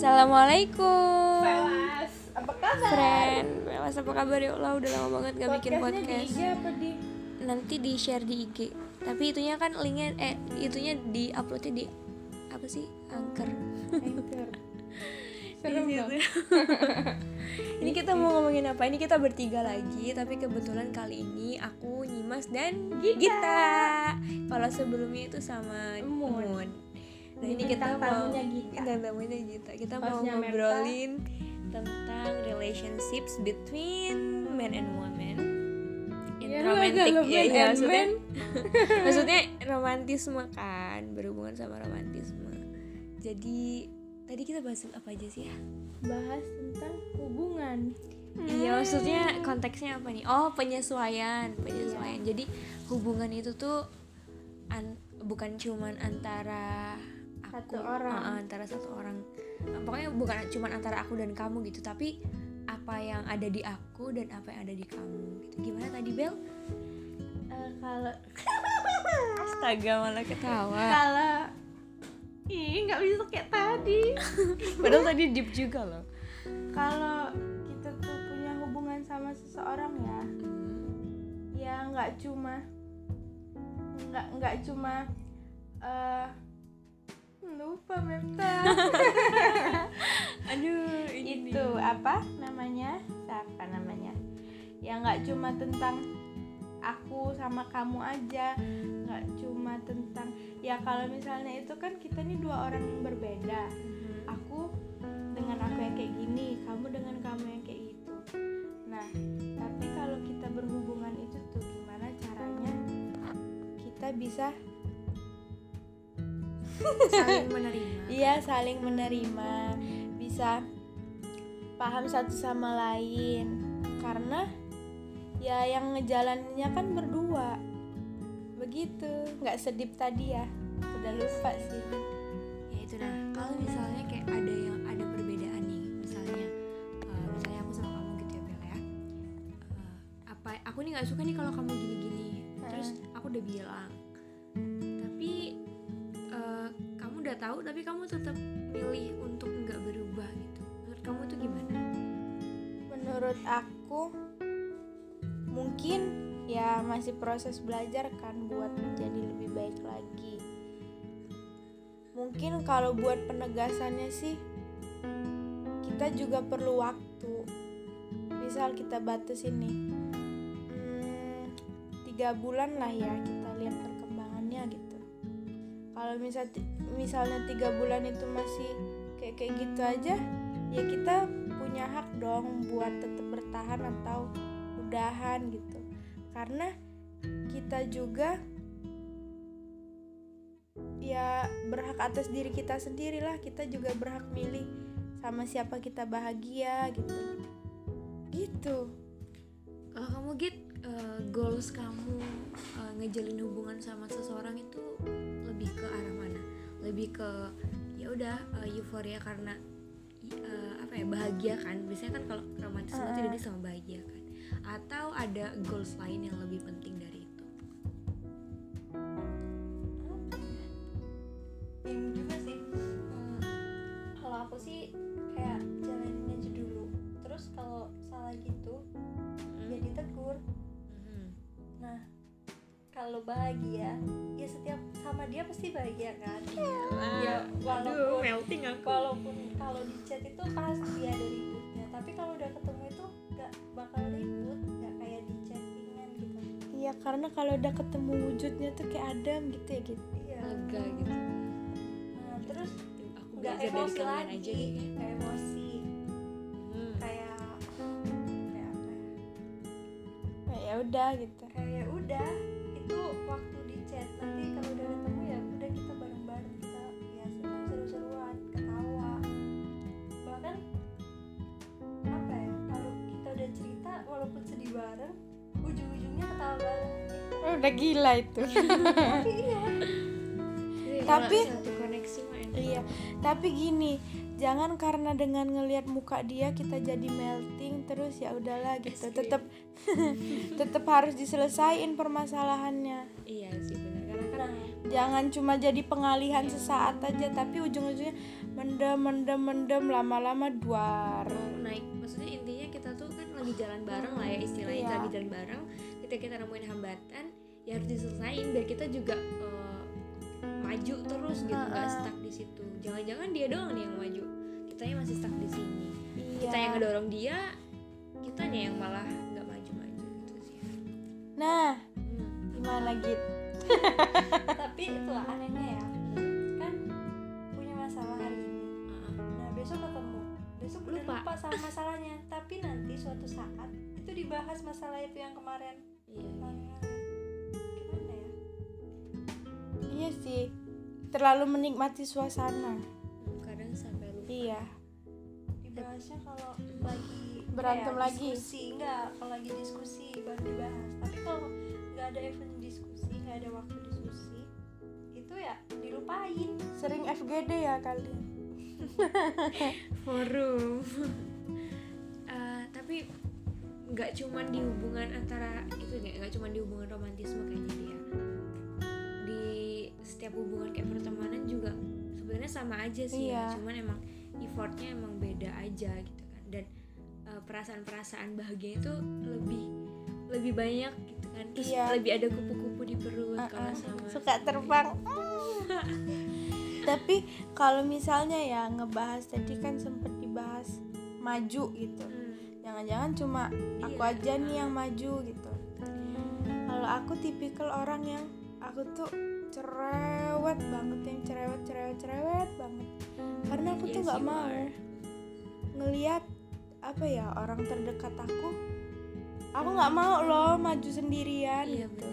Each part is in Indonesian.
Assalamualaikum Pelas, apa kabar? Friend Mas apa kabar ya Allah udah lama banget gak bikin podcast di apa di Nanti di share di IG Tapi itunya kan linknya Eh itunya di uploadnya di Apa sih Anchor? Serem dong. situ. Ini kita mau ngomongin apa? Ini kita bertiga lagi Tapi kebetulan kali ini Aku, Nyimas, dan Gita. Gita Kalau sebelumnya itu sama Emun. Emun. Nah ini kita mau tamunya Gita. Tamunya Gita Kita mau Merta. ngobrolin Tentang relationships between men and women In Ya, romantic ya, ya, and maksudnya, maksudnya romantisme kan Berhubungan sama romantisme Jadi Tadi kita bahas apa aja sih ya? Bahas tentang hubungan Iya maksudnya konteksnya apa nih? Oh penyesuaian, penyesuaian. Jadi hubungan itu tuh an- bukan cuman antara aku, Satu orang. Ah, antara satu orang. Nah, Pokoknya bukan cuman antara aku dan kamu gitu, tapi apa yang ada di aku dan apa yang ada di kamu gitu. Gimana tadi Bel? Eh, Kalau Astaga malah ketawa. Kalau Ih nggak bisa kayak tadi Padahal tadi deep juga loh. Kalau kita tuh punya hubungan sama seseorang ya Hmm. ya nggak cuma nggak nggak cuma eh lupa Mepta Aduh ini itu apa namanya? Siapa namanya? Ya nggak cuma tentang aku sama kamu aja. Nggak cuma tentang ya kalau misalnya itu kan kita nih dua orang yang berbeda. Mhm. aku dengan aku yang kayak gini kamu dengan kamu yang kayak gitu. Nah tapi kalau kita berhubungan itu tuh gimana caranya kita bisa saling menerima. iya saling menerima. Bisa paham satu sama lain. Karena ya yang ngejalaninnya kan berdua. Begitu. Nggak sedip tadi ya. Udah lupa sih. Ya itu nah kalau misalnya kayak ada yang ada perbedaan nih misalnya eh, misalnya aku sama kamu gitu ya Bel ya. Eh, apa aku nih nggak suka nih kalau kamu gini-gini. Terus aku udah bilang tapi kamu tetap milih untuk nggak berubah gitu. Menurut kamu tuh gimana? Menurut aku mungkin ya masih proses belajar kan buat menjadi lebih baik lagi. Mungkin kalau buat penegasannya sih kita juga perlu waktu. Misal kita batasin nih hmm, tiga bulan lah ya kita lihat perkembangannya gitu. Kalau misal misalnya tiga bulan itu masih kayak kayak gitu aja ya kita punya hak dong buat tetap bertahan atau udahan gitu. Karena kita juga ya berhak atas diri kita sendiri lah kita juga berhak milih sama siapa kita bahagia gitu. Gitu. Kalau kamu git eh, goals kamu eh, ngejalin hubungan sama seseorang itu lebih ke arah mana lebih ke ya udah eh, euforia karena eh, apa ya bahagia kan biasanya kan kalau romantisme itu Uh-uh. identik sama bahagia kan atau ada goals lain yang lebih penting kalau bahagia ya setiap sama dia pasti bahagia kan? Ya Aduh, walaupun melting aku. walaupun kalau di chat itu pasti ada ributnya tapi kalau udah ketemu itu nggak bakal ribut nggak kayak di chattingan gitu. Iya karena kalau udah ketemu wujudnya tuh kayak Adam gitu ya gitu iya. Lega gitu. nah, terus aku nggak emosi lagi aja deh nggak emosi. Hmm. kayak kayak apa ya? Nah, ya udah gitu. Kayak udah walaupun sedih bareng ujung-ujungnya ketawa bareng. Gitu. Oh, udah gila itu. Tapi iya. Iya, Tapi- satu koneksi iya tapi gini jangan karena dengan ngelihat muka dia kita jadi melting terus ya udahlah gitu. Tetap tetap harus diselesaikan permasalahannya. Iya sih benar karena kan nah. Jangan cuma jadi pengalihan sesaat aja tapi ujung-ujungnya mendem mendem mendem lama-lama duar. Naik maksudnya intinya lagi jalan bareng lah ya istilahnya Iya. lagi jalan bareng. Ketika kita nemuin hambatan ya harus diselesain biar kita juga eh, maju terus gitu nggak Ha-ha. stuck di situ. Jangan-jangan dia doang nih yang maju kitanya masih stuck di sini. Iya. Kita yang ngedorong dia kitanya yang malah nggak maju-maju gitu sih. Nah Hmm. gimana gitu tapi itulah anehnya ya. Kan punya masalah hari ini. Ah, nah besok ketemu. Besok Lupa. lupa sama suatu saat itu dibahas masalah itu yang kemarin. Iya. Nah, gimana ya? Iya sih terlalu menikmati suasana. Kadang sampai lupa. Iya. Dibahasnya kalau lagi Berantem kayak lagi? diskusi enggak kalau lagi diskusi baru dibahas. Tapi kalau nggak ada event diskusi nggak ada waktu diskusi itu ya dilupain. Sering FGD ya kalian forum tapi nggak cuman di hubungan antara itu nggak nggak cuman di hubungan romantisme kayaknya dia di setiap hubungan kayak pertemanan juga sebenarnya sama aja sih ya Iya. cuman emang effortnya emang beda aja gitu kan dan eh, perasaan-perasaan bahagia itu lebih lebih banyak gitu kan terus Iya. lebih ada kupu-kupu di perut kalau Uh-uh. sama suka terbang tapi kalau misalnya ya ngebahas tadi kan sempet dibahas maju gitu Hmm, jangan-jangan cuma aku Iya. aja nih yang maju gitu. Kalau aku tipikal orang yang aku tuh cerewet banget yang cerewet cerewet cerewet banget. Karena aku tuh Yes, nggak you mau are. ngelihat apa ya orang terdekat aku. Aku nggak mau loh maju sendirian iya gitu.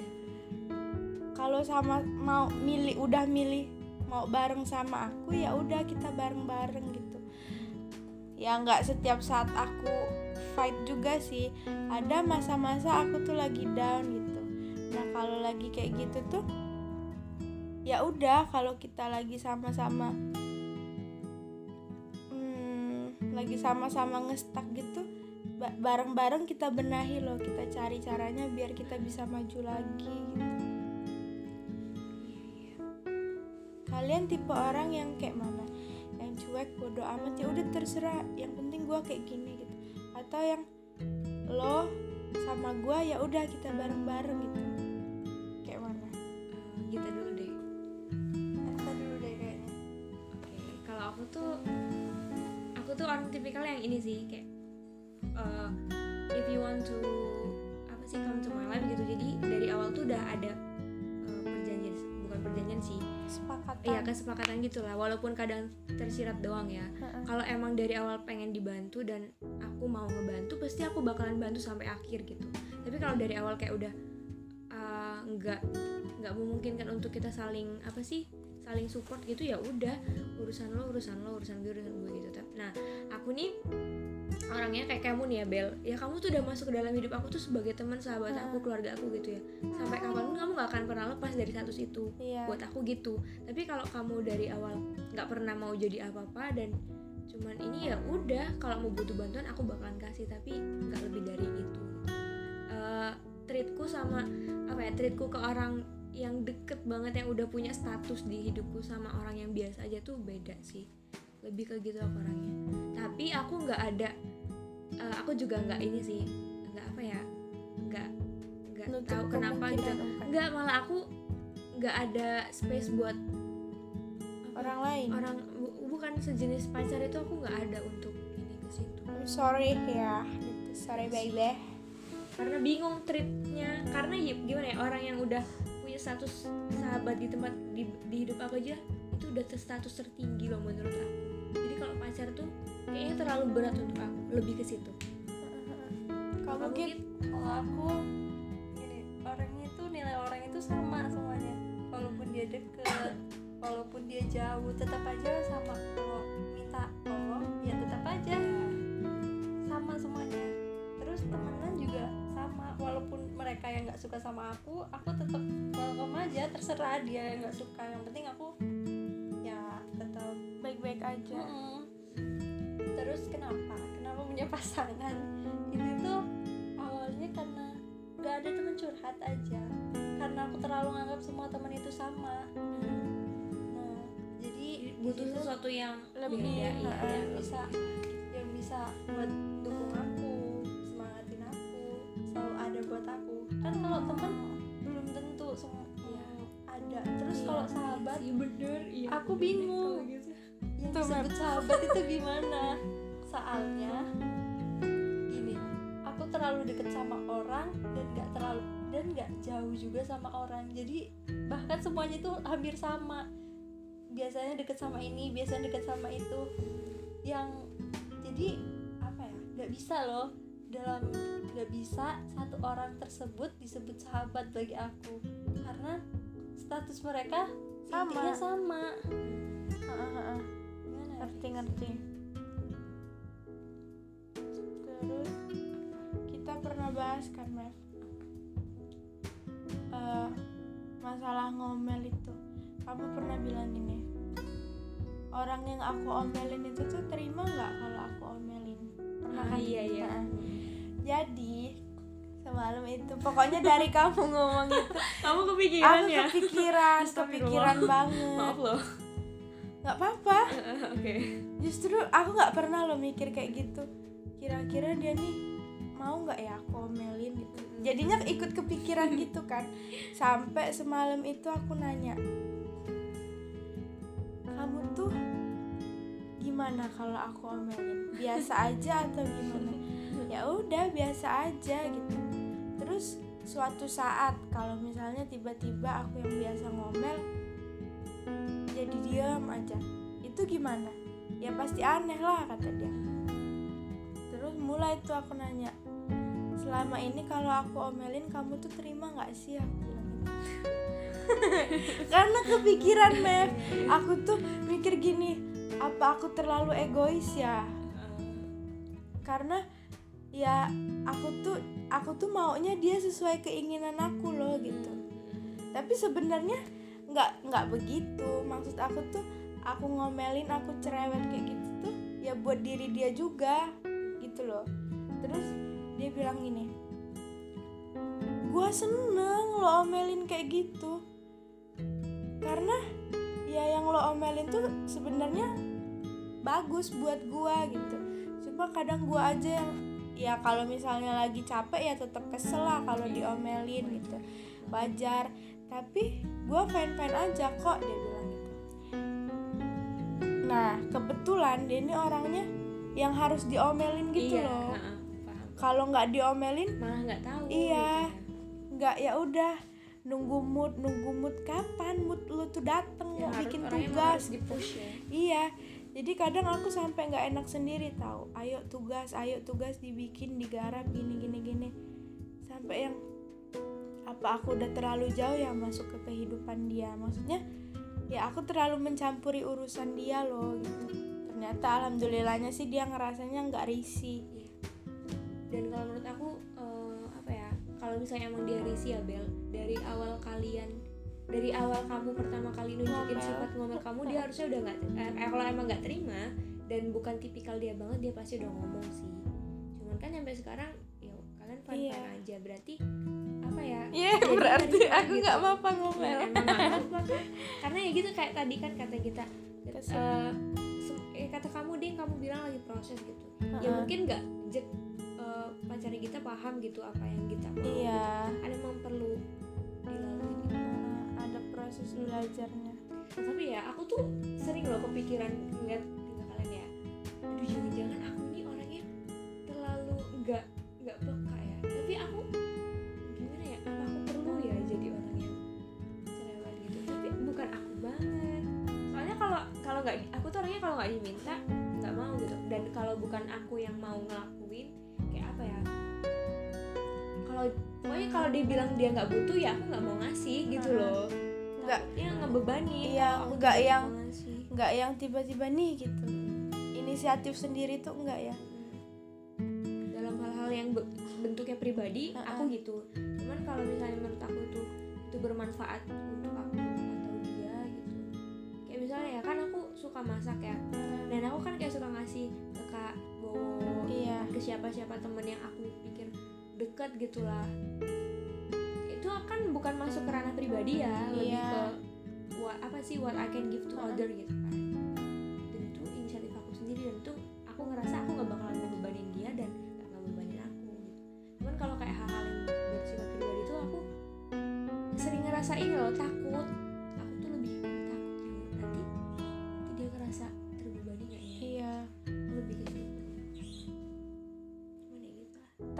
kalau sama mau milih udah milih mau bareng sama aku ya udah kita bareng-bareng gitu. Ya nggak setiap saat aku fight juga sih. Ada masa-masa aku tuh lagi down gitu. Nah kalau lagi kayak gitu tuh ya udah kalau kita lagi sama-sama hmm, lagi sama-sama ngestak gitu ba- bareng-bareng kita benahi loh. Kita cari caranya biar kita bisa maju lagi gitu. Kalian tipe orang yang kayak mana? Yang cuek bodo amat ya udah terserah. Yang penting gua kayak gini atau yang lo sama gua ya udah kita bareng-bareng gitu. Kayak mana? Eh, kita dulu deh. Kita dulu deh kayaknya. Oke, kalau aku tuh aku tuh orang tipikal yang ini sih kayak uh, if you want to apa sih come to my life gitu. Jadi dari awal tuh udah ada bukan perjanjian sih. sepakatan Iya, kesepakatan gitu lah. Walaupun kadang tersirat doang ya. Kalau emang dari awal pengen dibantu dan aku mau ngebantu, pasti aku bakalan bantu sampai akhir gitu. Tapi kalau dari awal kayak udah uh, nggak nggak memungkinkan untuk kita saling apa sih saling support gitu ya udah urusan lo urusan lo urusan gue urusan gue gitu nah aku nih orangnya kayak kamu nih ya Bel. Ya kamu tuh udah masuk ke dalam hidup aku tuh sebagai teman sahabat aku keluarga aku gitu ya. Sampai kapan pun kamu nggak akan pernah lepas dari status itu. Iya. Buat aku gitu. Tapi kalau kamu dari awal nggak pernah mau jadi apa-apa dan cuman ini ya udah kalau mau butuh bantuan aku bakalan kasih tapi nggak lebih dari itu. Eh, treatku sama apa ya treatku ke orang yang deket banget yang udah punya status di hidupku sama orang yang biasa aja tuh beda sih. Lebih ke gitu aku orangnya. Tapi aku nggak ada eh, aku juga nggak ini sih nggak apa ya nggak nggak tahu kenapa gitu. nggak malah aku nggak ada space buat orang lain? orang bu- bukan sejenis pacar itu aku nggak ada untuk ini ke situ. I'm sorry ya. Gitu. sorry baby. Karena bingung treatnya karena ya, gimana ya orang yang udah punya status sahabat di tempat di, di hidup aku aja itu udah status tertinggi loh menurut aku. Jadi kalau pacar tuh kayaknya terlalu berat untuk aku lebih ke situ. Kamu Kamu, gitu Git? kalau aku gini orangnya itu nilai orang itu sama semuanya. Walaupun dia deket walaupun dia jauh tetap aja sama. Kalau minta tolong ya tetap aja. Sama semuanya. Terus temenan juga sama. Walaupun mereka yang nggak suka sama aku aku tetap welcome aja. Terserah dia yang nggak suka. Yang penting aku ya tetap baik-baik aja. Mm-mm. Terus kenapa? Punya pasangan? Itu tuh awalnya karena nggak ada teman curhat aja karena aku terlalu nganggap semua teman itu sama nah jadi butuh sesuatu yang Lebih, ya, Nah, ya, yang bisa yang bisa buat dukung aku semangatin aku selalu ada buat aku kan kalau teman belum tentu semua ada terus Iya. kalau sahabat Iya bener iya Aku bener. bingung. Kalau gitu. yang disebut sahabat itu gimana soalnya gini aku terlalu deket sama orang dan gak terlalu dan gak jauh juga sama orang. Jadi bahkan semuanya itu hampir sama. Biasanya deket sama ini biasanya deket sama itu. Yang jadi apa ya nggak bisa loh. Dalam nggak bisa satu orang tersebut disebut sahabat bagi aku. Karena status mereka Sama. intinya sama. Heeh. Gimana ya? ngerti ngerti terus kita pernah bahas kan Mev? Eh, masalah ngomel itu. Kamu pernah bilang gini orang yang aku omelin itu tuh terima nggak kalau aku omelin? Pernah Ah, kan? iya iya. Nah, jadi semalam itu pokoknya dari kamu ngomong itu kamu kepikiran aku ya? kepikiran kepikiran banget. Maaf loh. Nggak apa-apa. Oke. Justru aku nggak pernah lo mikir kayak gitu kira-kira dia nih mau nggak ya aku omelin gitu. Jadinya ikut kepikiran gitu kan. Sampai semalam itu aku nanya kamu tuh gimana kalau aku omelin? Biasa aja atau gimana? Ya udah biasa aja gitu. Terus suatu saat kalau misalnya tiba-tiba aku yang biasa ngomel jadi diam aja. Itu gimana? Ya pasti aneh lah kata dia terus mulai tuh aku nanya selama ini kalau aku omelin kamu tuh terima nggak sih? Aku bilang gitu. karena kepikiran Mev aku tuh mikir gini apa aku terlalu egois ya? Karena ya aku tuh aku tuh maunya dia sesuai keinginan aku loh gitu. Tapi sebenarnya nggak nggak begitu. Maksud aku tuh aku ngomelin aku cerewet kayak gitu tuh ya buat diri dia juga loh. Terus dia bilang gini gua seneng lo omelin kayak gitu. Karena ya yang lo omelin tuh sebenarnya bagus buat gua gitu. Cuma kadang gua aja yang ya kalau misalnya lagi capek ya tetap kesel lah kalau diomelin gitu. Wajar. Tapi gua fine fine aja kok dia bilang gitu. Nah kebetulan dia ini orangnya yang harus diomelin gitu iya loh. kalau nggak diomelin malah nggak tahu. Iya. gitu nggak ya udah nunggu mood nunggu mood kapan mood lu tuh dateng ya. Mau harus- bikin tugas. di-push ya. Iya jadi kadang aku sampai nggak enak sendiri tahu ayo tugas ayo tugas dibikin digarap gini gini gini. Sampai yang apa aku udah terlalu jauh ya masuk ke kehidupan dia. Maksudnya ya aku terlalu mencampuri urusan dia loh gitu ternyata alhamdulillahnya sih dia ngerasanya nggak risih dan kalau menurut aku eh, apa ya kalau misalnya emang dia risih ya Bel dari awal kalian dari awal kamu pertama kali nunjukin Ngomel. sifat ngomel kamu dia harusnya udah nggak eh, eh, kalau emang nggak terima dan bukan tipikal dia banget dia pasti udah ngomong sih cuman kan sampai sekarang ya kalian fine Iya. aja berarti apa ya Iya jadi berarti nerima aku gitu. nggak apa-apa Ya, ngomel emang apa-apa kan karena ya gitu kayak tadi kan kata kita Kesel. sem- eh, kata kamu ding kamu bilang lagi proses gitu ya Heeh. mungkin nggak eh, pacarnya kita paham gitu apa yang kita mau Iya, ada emang perlu dilalui gitu nah, ada proses belajarnya. Nah, tapi ya aku tuh sering loh kepikiran ngeliat tinggal kalian ya aduh jangan-jangan aku nih orangnya terlalu nggak nggak peka tuh orangnya kalau nggak diminta nggak mau gitu dan kalau bukan aku yang mau ngelakuin kayak apa ya kalau pokoknya kalau dia bilang dia nggak butuh ya aku nggak mau ngasih gitu loh Nggak. ya ngebebani Iya, nggak yang-. Nggak yang tiba-tiba nih gitu. Inisiatif sendiri tuh enggak ya? dalam hal-hal yang be- bentuknya pribadi Uh-uh. aku gitu cuman kalau misalnya menurut aku itu itu bermanfaat untuk aku atau dia gitu kayak misalnya ya kan aku suka masak ya. Dan aku kan kayak suka ngasih ke kak Bowo Iya. ke siapa-siapa temen yang aku pikir deket gitu lah. Bukan masuk ke ranah pribadi ya lebih Iya. ke what apa sih what I can give to other gitu kan. Dan itu inisiatif aku sendiri dan itu aku ngerasa aku nggak bakalan ngebebanin dia dan nggak ngebebanin aku gitu. Cuman kalau kayak hal-hal yang bersifat pribadi itu aku sering ngerasain loh takut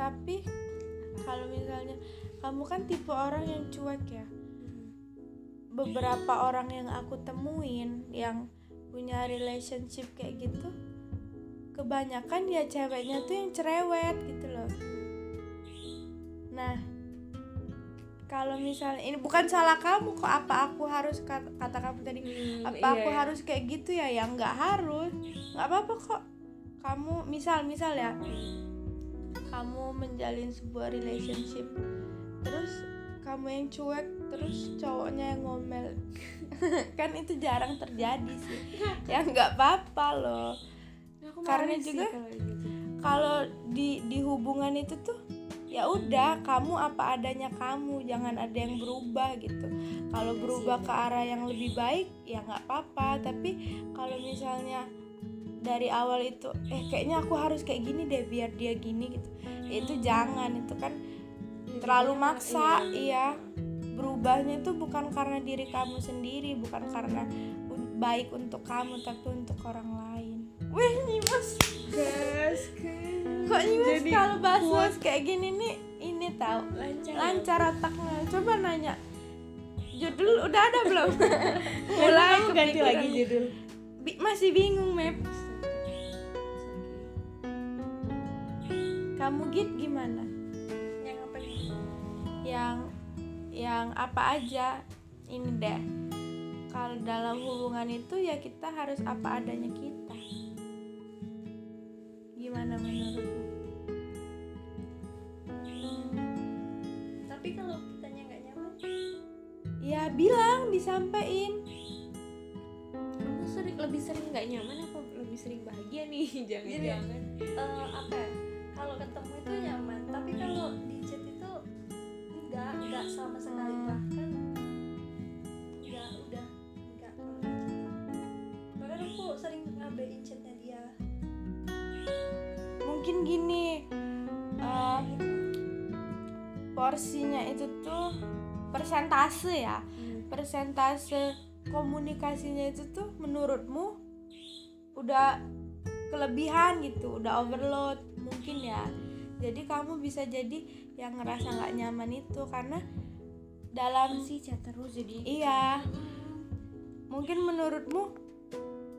tapi kalau misalnya kamu kan tipe orang yang cuek ya. Beberapa orang yang aku temuin yang punya relationship kayak gitu kebanyakan ya ceweknya tuh yang cerewet gitu loh. Nah kalau misalnya ini bukan salah kamu kok apa aku harus kata, kata kamu tadi Hmm, apa iya, aku iya. harus kayak gitu ya? Ya nggak harus nggak apa-apa kok. Kamu misal misal ya kamu menjalin sebuah relationship. Terus kamu yang cuek terus cowoknya yang ngomel. Kan itu jarang terjadi sih. Ya nggak apa-apa loh. Aku Karena juga- kalau gitu. kalau di di hubungan itu tuh ya udah kamu apa adanya kamu jangan ada yang berubah gitu. Kalau Iya berubah ke arah yang lebih baik ya nggak apa-apa. Tapi kalau misalnya dari awal itu eh kayaknya aku harus kayak gini deh biar dia gini gitu. Ya itu jangan itu kan terlalu jadinya maksa iya. iya. Berubahnya itu bukan karena diri kamu sendiri bukan karena baik untuk kamu tapi untuk orang lain. Wih nyimas gas kok nyimas Jadi kalau bahas kayak gini nih ini tahu lancar. lancar otaknya. Coba nanya judul udah ada belum? Mulai ganti lagi judul. Bi- masih bingung map kamu git gimana? Yang apa nih? Yang yang apa aja? Ini deh. Kalau dalam hubungan itu ya kita harus apa adanya kita. Gimana menurutmu? Tapi kalau kitanya nggak nyaman? Ya bilang disampaikan. Kamu sering lebih sering nggak nyaman apa? Lebih sering bahagia nih jangan-jangan. Eh, apa ya kalau ketemu itu nyaman tapi kalau di chat itu enggak enggak sama sekali. Hmm. bahkan enggak udah enggak kalau di chat bahkan aku sering ngabain chatnya dia. Mungkin gini eh, porsinya itu tuh persentase ya. Persentase komunikasinya itu tuh menurutmu udah kelebihan gitu udah overload mungkin ya. Jadi kamu bisa jadi yang ngerasa nggak nyaman itu karena dalam sih chat terus jadi iya. Mungkin menurutmu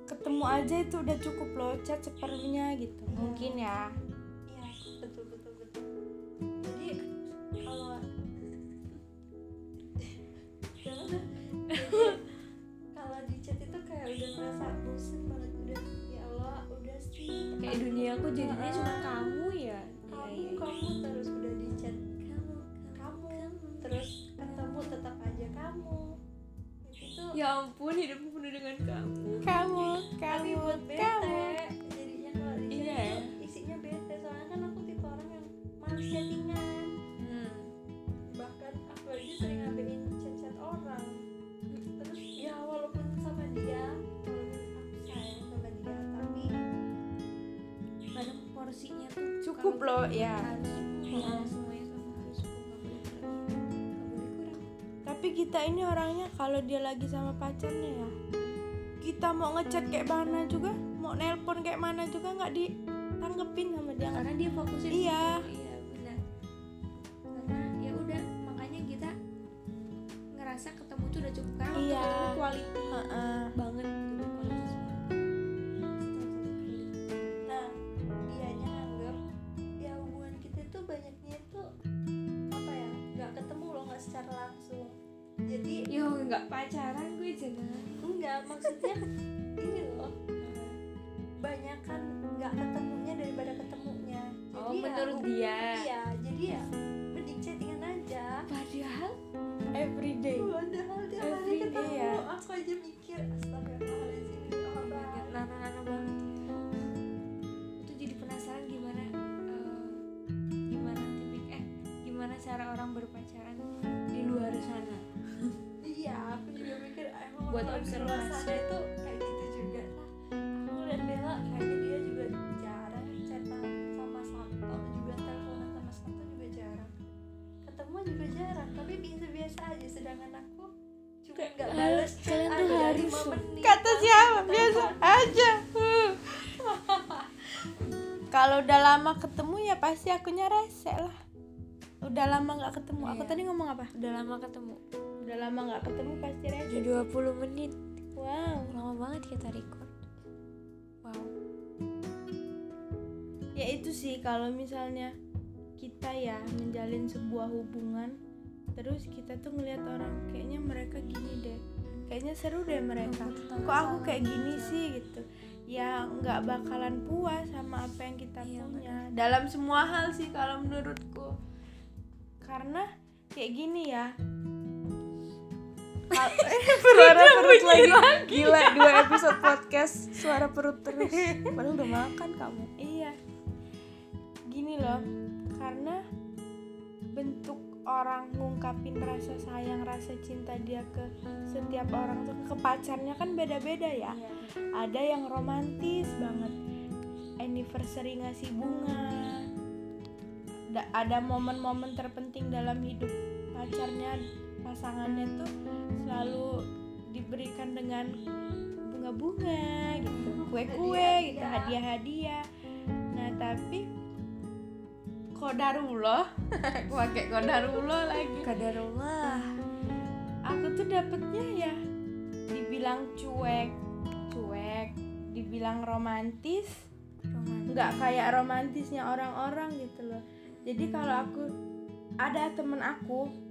ketemu aja itu udah cukup loh chat seperlunya gitu. Mungkin ya. Iya betul betul betul. Jadi kalau kalau di chat itu kayak udah ngerasa bosen banget udah ya Allah udah sih. Kayak dunia aku jadinya cuma kamu ya kamu Iya, kamu terus udah di chat kamu kamu terus ketemu tetap aja kamu. Itu ya ampun hidupku penuh dengan kamu. Kamu tapi kamu buat bete kamu porsinya tuh cukup loh ya harus cukup Heeh. ya, semuanya sama harus cukup nggak boleh berlebih nggak boleh kurang tapi kita ini orangnya kalau dia lagi sama pacarnya ya kita mau ngechat kayak mana juga mau nelpon kayak mana juga nggak ditanggepin sama dia. Karena dia fokusin Iya. iya benar. Karena ya udah makanya kita ngerasa ketemu tuh udah cukup karena Iya. ketemu quality maksudnya ini loh banyak kan nggak ketemunya daripada ketemunya. Jadi oh ya, menurut dia. iya jadi ya Kalau observasi itu kayak gitu juga lah aku ngeliat Bella kayaknya dia juga jarang chatan sama Santo juga teleponan sama Santo juga jarang ketemu juga jarang tapi biasa-biasa aja sedangkan aku cuma nggak balas chat kalian tuh harus menit Kata siapa? Biasa aja. Hmm. Kalau udah lama ketemu ya pasti akunya rese lah. Udah lama nggak ketemu. Aku Iya. tadi ngomong apa? udah lama ketemu Udah lama nggak ketemu pasti rese. udah 20 menit. Wow. lama banget kita record. Wow. Ya itu sih kalau misalnya kita ya menjalin sebuah hubungan terus kita tuh ngelihat orang kayaknya mereka gini deh. Kayaknya seru deh mereka. Kok aku kayak gini sih gitu. Ya nggak bakalan puas sama apa yang kita Iya, punya. dalam semua hal sih kalau menurutku. Karena kayak gini ya suara perut lagi. gila dua episode podcast suara perut terus. Padahal udah makan kamu. Iya. Gini loh karena bentuk orang ngungkapin rasa sayang rasa cinta dia ke setiap orang tuh ke pacarnya kan beda-beda ya. Iya. ada yang romantis banget. Anniversary ngasih bunga. Da- ada momen-momen terpenting dalam hidup pacarnya pasangannya tuh selalu diberikan dengan bunga-bunga gitu kue-kue gitu hadiah-hadiah. Nah tapi kodarullah pakai kodarullah lagi. Kadarullah aku tuh dapetnya ya dibilang cuek cuek dibilang romantis. Romantis. Nggak kayak romantisnya orang-orang gitu loh. Jadi kalau aku ada temen aku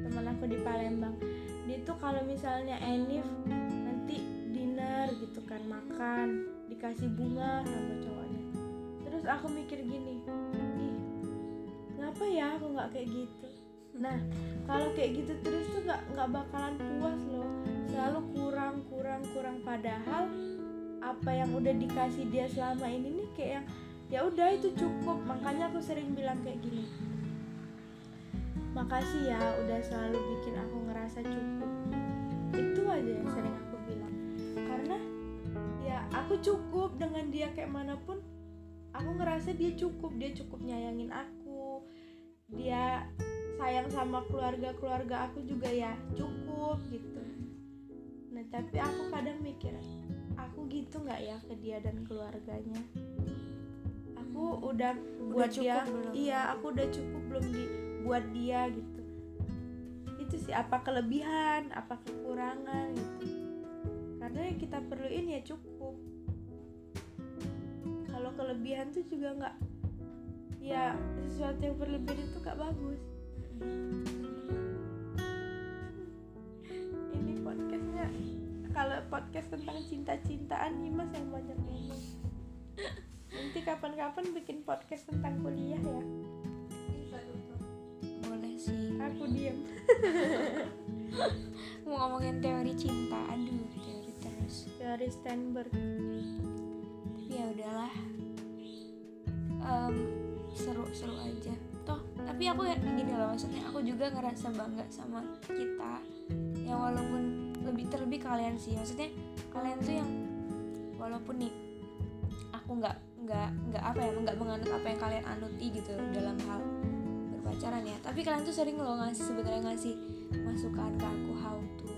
temen aku di Palembang. Dia tuh kalau misalnya Enif nanti dinner gitu kan makan dikasih bunga sama cowoknya. Terus aku mikir gini ih kenapa ya aku nggak kayak gitu? Nah kalau kayak gitu terus tuh nggak nggak bakalan puas loh. Selalu kurang kurang kurang. Padahal apa yang udah dikasih dia selama ini nih kayak yang ya udah itu cukup. Makanya aku sering bilang kayak gini makasih ya udah selalu bikin aku ngerasa cukup. Itu aja yang sering aku bilang. Karena ya aku cukup dengan dia kayak mana pun aku ngerasa dia cukup. Dia cukup nyayangin aku. Dia sayang sama keluarga keluarga aku juga ya cukup gitu. Nah tapi aku kadang mikir aku gitu nggak ya ke dia dan keluarganya? Aku udah buat cukup dia belum? iya aku udah cukup belum di buat dia gitu. Itu sih apa kelebihan apa kekurangan gitu. Karena yang kita perluin ya cukup. Kalau kelebihan tuh juga nggak ya sesuatu yang berlebihan itu nggak bagus. Ini podcastnya kalau podcast tentang cinta-cintaan Nyimas yang banyak ngomong. Nanti kapan-kapan bikin podcast tentang kuliah ya sih aku diem mau ngomongin teori cinta aduh teori terus. Dari Stanberg tapi ya udahlah. Em, seru-seru aja. Toh tapi aku ya gini loh maksudnya aku juga ngerasa bangga sama kita. Yang walaupun lebih terlebih kalian sih. Maksudnya kalian tuh yang walaupun nih aku nggak nggak nggak apa ya nggak menganut apa yang kalian anuti gitu dalam hal berpacaran ya. Tapi kalian tuh sering loh ngasih sebenarnya ngasih masukan ke aku how to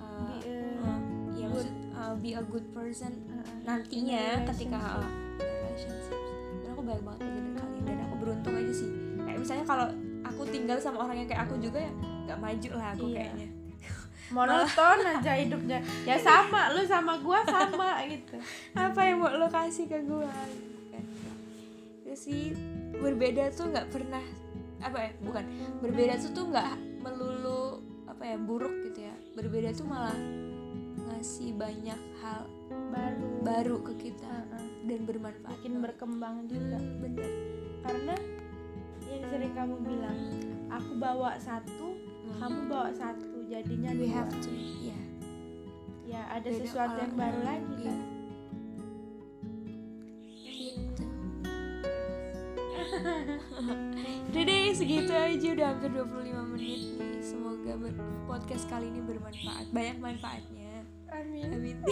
uh, Be a uh, ya good- maksud uh, be a good person uh, nantinya in a ketika relationship. uh, relationships. Dan aku banyak banget dari kalian dan aku beruntung aja sih. Kayak misalnya kalau aku tinggal sama orang yang kayak aku juga ya nggak maju lah aku Iya. kayaknya. Monoton aja hidupnya. Ya sama lu sama gua sama gitu. Apa yang mau lo kasih ke gue itu sih berbeda tuh nggak pernah apa ya bukan. Berbeda tuh tuh nggak melulu apa ya buruk gitu ya. Berbeda tuh malah ngasih banyak hal baru. baru ke kita Uh, uh, dan bermanfaat makin berkembang juga. Hmm, bener. Karena yang sering kamu bilang aku bawa satu Hmm. kamu bawa satu jadinya we dua. have to ya. Ya ada Beda sesuatu yang baru lagi iya. kan Udah deh segitu aja udah hampir 25 menit. Nih Semoga podcast kali ini bermanfaat Banyak manfaatnya. Amin. Amin.